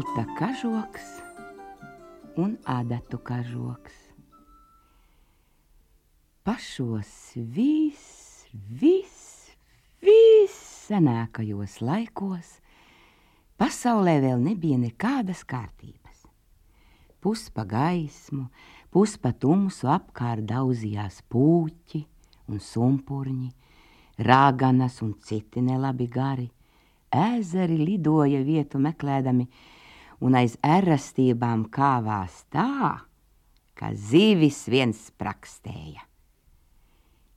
zelta kažoks un adatu kažoks. Pašos vis, vis, vissenākajos laikos pasaulē vēl nebija nekādas kārtības. Puspa gaismu, puspa tumsu apkārt daudzījās pūķi un sumpurņi, rāganas un citi nelabi gari – ezeri lidoja vietu meklēdami, un aiz erastībām kāvās tā, ka zivis viens sprakstēja.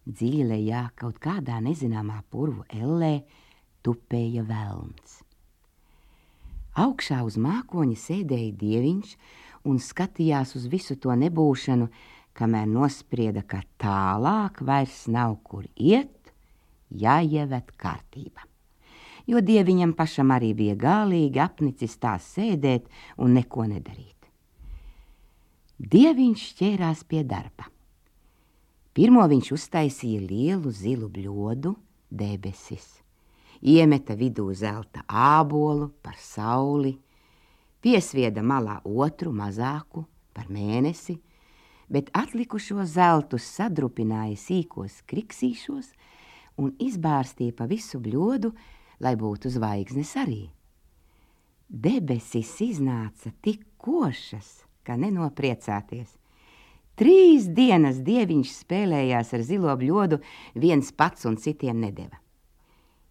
Dziļlējā kaut kādā nezināmā purvu ellē tupēja velns. Augšā uz mākoņa sēdēja dieviņš un skatījās uz visu to nebūšanu, kamēr nosprieda, ka tālāk vairs nav kur iet, jāieved kārtība jo dieviņam pašam arī bija gālīgi apnicis tā sēdēt un neko nedarīt. Dieviņš ķērās pie darba. Pirmo viņš uztaisīja lielu zilu bļodu, debesis, iemeta vidū zelta ābolu par sauli, piesvieda malā otru mazāku par mēnesi, bet atlikušo zeltus sadrupināja sīkos kriksīšos un izbārstīja pa visu bļodu, lai būtu zvaigznes arī. Debesis iznāca tik košas, ka nenopriecāties. Trīs dienas dieviņš spēlējās ar zilo bļodu, viens pats un citiem nedeva.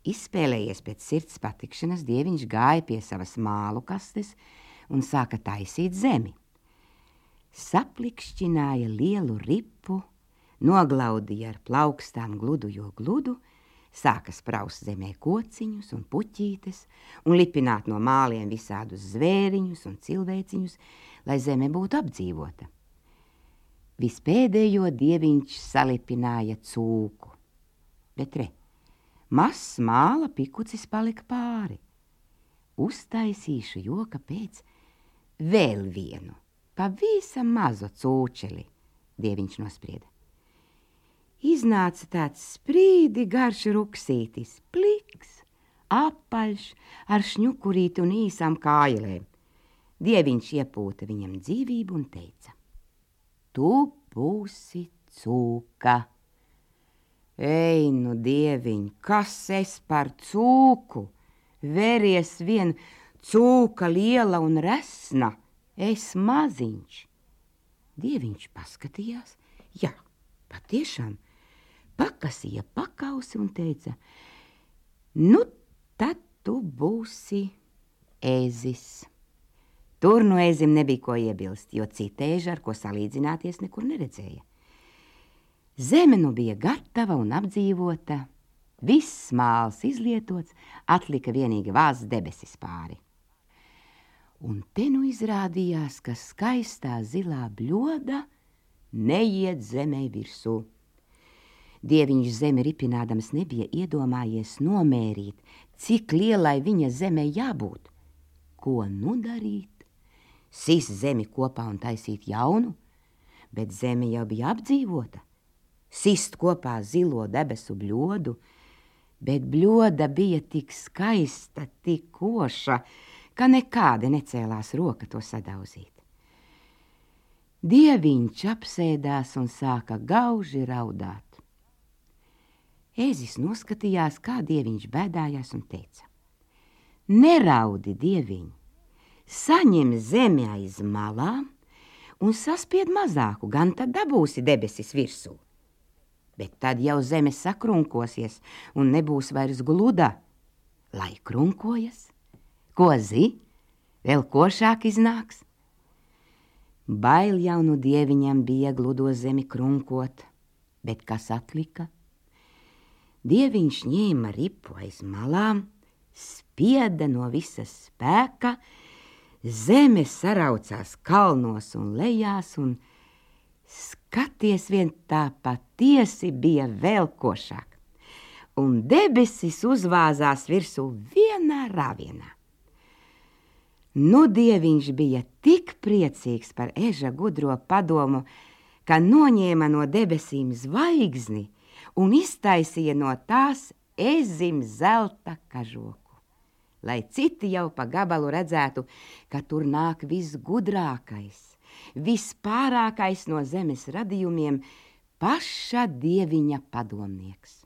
Izspēlējies pēc sirds patikšanas, dieviņš gāja pie savas mālu kastes un sāka taisīt zemi. Saplikšķināja lielu ripu, noglaudīja ar plaukstām gludu jo gludu, sāka spraust zemē kociņus un puķītes un lipināt no māliem visādus zvēriņus un cilvēciņus, lai zeme būtu apdzīvota. Vispēdējo dieviņš salipināja cūku, bet re, mazs māla pikucis palika pāri. Uztaisīšu joka pēc vēl vienu, pavisam mazu cūčeli, dieviņš nosprieda iznāca tāds sprīdi garš ruksītis, pliks, apaļš, ar šņukurīti un īsām kājlēm. Dieviņš iepūta viņam dzīvību un teica: Tu būsi cūka. Ej, nu, dieviņ, kas es par cūku? Veries vien cūka liela un resna, es maziņš. Dieviņš paskatījās, jā, patiešām, pakasīja pakausi un teica, nu tad tu būsi ēzis. Tur no ēzim nebija ko iebilst, jo citēža, ar ko salīdzināties, nekur neredzēja. Zeme nu bija gatava un apdzīvota, viss māls izlietots, atlika vienīgi vāzs debesis pāri. Un te nu izrādījās, ka skaistā zilā bļoda neiet zemē virsū. Dieviņš zemi ripinādams nebija iedomājies nomērīt, cik lielai viņa zemē jābūt. Ko nu darīt? Sīs zemi kopā un taisīt jaunu, bet zeme jau bija apdzīvota. Sist kopā zilo debesu bļodu, bet bļoda bija tik skaista, tik koša, ka nekāda necēlās roka to sadauzīt. Dieviņš apsēdās un sāka gauži raudāt. Ēzis noskatījās, kā dieviņš bēdājās un teica: Neraudi, dieviņ, saņem zemi aiz malām un saspied mazāku, gan tad dabūsi debesis virsū. Bet tad jau zeme sakrunkosies un nebūs vairs gluda, lai krunkojas. Ko zi, vēl košāk iznāks? Bail jau nu dieviņam bija gludo zemi krunkot, bet kas atlika? Dieviņš ņēma ripu aiz malām, spieda no visas spēka, zeme saraucās kalnos un lejās, un skaties vien tā patiesi bija vēl košāk. Un debesis uzvāzās virsū vienā rāvienā. Nu, dieviņš bija tik priecīgs par eža gudro padomu, ka noņēma no debesīm zvaigzni un iztaisīja no tās ezim zelta kažoku. lai citi jau pa gabalu redzētu, ka tur nāk visgudrākais, vispārākais no zemes radījumiem, paša dieviņa padomnieks.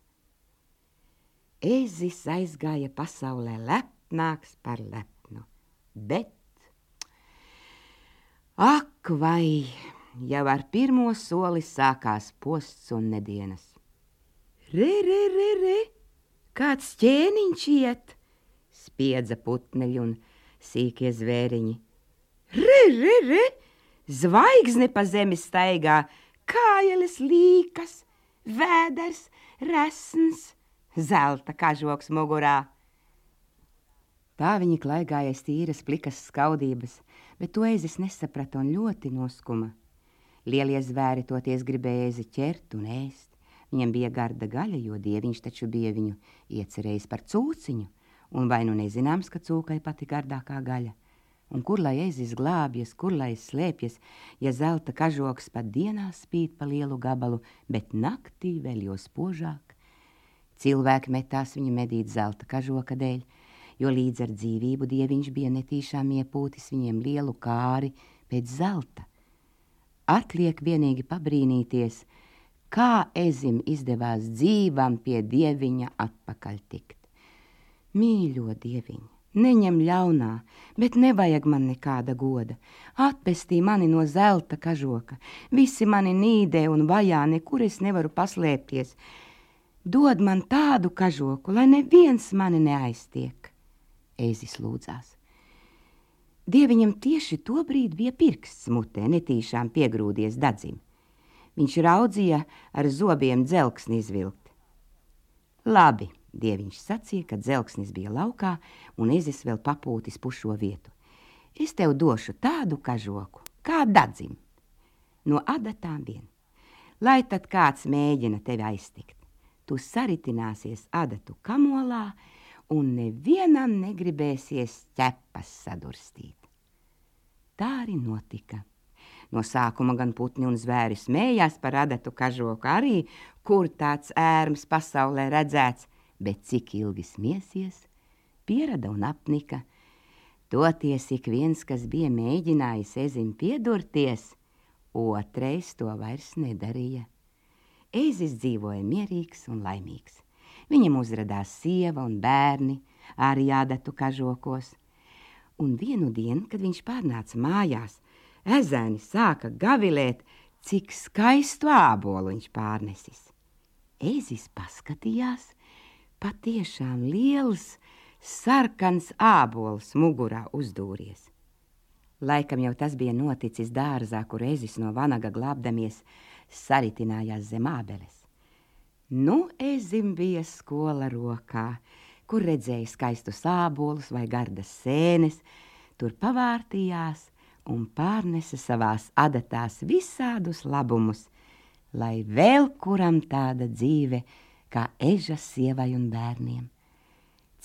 Ezis aizgāja pasaulē lepnāks par lepnu, bet ak vai jau ar pirmo soli sākās posts un nedienas. Re, re, re, re, kāds ķēniņš iet, spiedza putneļi un sīkie zvēriņi. Re, re, re, zvaigzne pa zemi staigā, kājeles līkas, vēders, resns, zelta kažoks mugurā. Tā viņa klaigājas tīras plikas skaudības, bet to ezis nesaprata un ļoti noskuma. Lielie zvēri toties gribēja ezi ķert un ēst. Viņam bija garda gaļa, jo dieviņš taču bija viņu iecerējis par cūciņu, un vai nu nezināms, ka cūkai pati gardākā gaļa. Un kur lai ezis glābjas, kur lai slēpjas, ja zelta kažoks pat dienā spīd pa lielu gabalu, bet naktī vēl jo spožāk. Cilvēki metās viņu medīt zelta kažoka dēļ, jo līdz ar dzīvību dieviņš bija netīšām iepūtis viņiem lielu kāri pēc zelta. Atliek vienīgi pabrīnīties, kā ezim izdevās dzīvam pie dieviņa atpakaļ tikt. Mīļo dieviņu, neņem ļaunā, bet nevajag man nekāda goda. Atpestī mani no zelta kažoka, visi mani nīdē un vajā, nekur es nevaru paslēpties. Dod man tādu kažoku, lai neviens mani neaiztiek. Ēzis lūdzās. Dieviņam tieši to brīdi bija pirksts mutē, netīšām piegrūdies dadzim. Viņš raudzīja ar zobiem dzelksni izvilkt. Labi, dieviņš sacīja, kad dzelksnis bija laukā un ezis vēl papūtis pušo vietu. Es tev došu tādu kažoku, kā dadzim, no adatām vien. Lai tad kāds mēģina tevi aiztikt, tu saritināsies adatu kamolā, un nevienam negribēsies ķepas sadurstīt. Tā arī notika. No sākuma gan putni un zvēri smējās par adatu kažoku arī, kur tāds ērms pasaulē redzēts, bet cik ilgi smiesies, pierada un apnika. Toties ik viens, kas bija mēģinājis ezim piedurties, otrais to vairs nedarīja. Ezis dzīvoja mierīgs un laimīgs. Viņam uzradās sieva un bērni, arī jādatu kažokos. Un vienu dienu, kad viņš pārnāca mājās, ezēni sāka gavilēt, cik skaistu ābolu viņš pārnesis. Ezis paskatījās, patiešām liels, sarkans ābols mugurā uzdūries. Laikam jau tas bija noticis dārzā, kur ezis no vanaga glābdamies saritinājās zem ābeles. Nu, ezim bija skola rokā, kur redzēja skaistus ābolus vai gardas sēnes, tur pavārtījās un pārnesa savās adatās visādus labumus, lai vēl kuram tāda dzīve kā eža sievai un bērniem.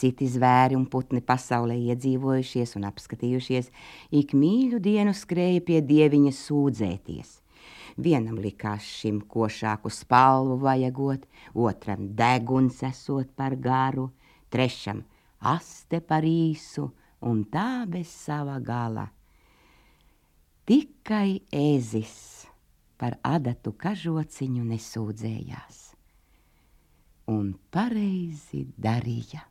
Citi zvēri un putni pasaulē iedzīvojušies un apskatījušies, ik mīļu dienu skrēja pie dieviņa sūdzēties. Vienam likās šim košāku spalvu vajagot, otram deguns esot par garu, trešam aste par īsu un tā bez sava gala. Tikai ēzis par adatu kažociņu nesūdzējās un pareizi darīja.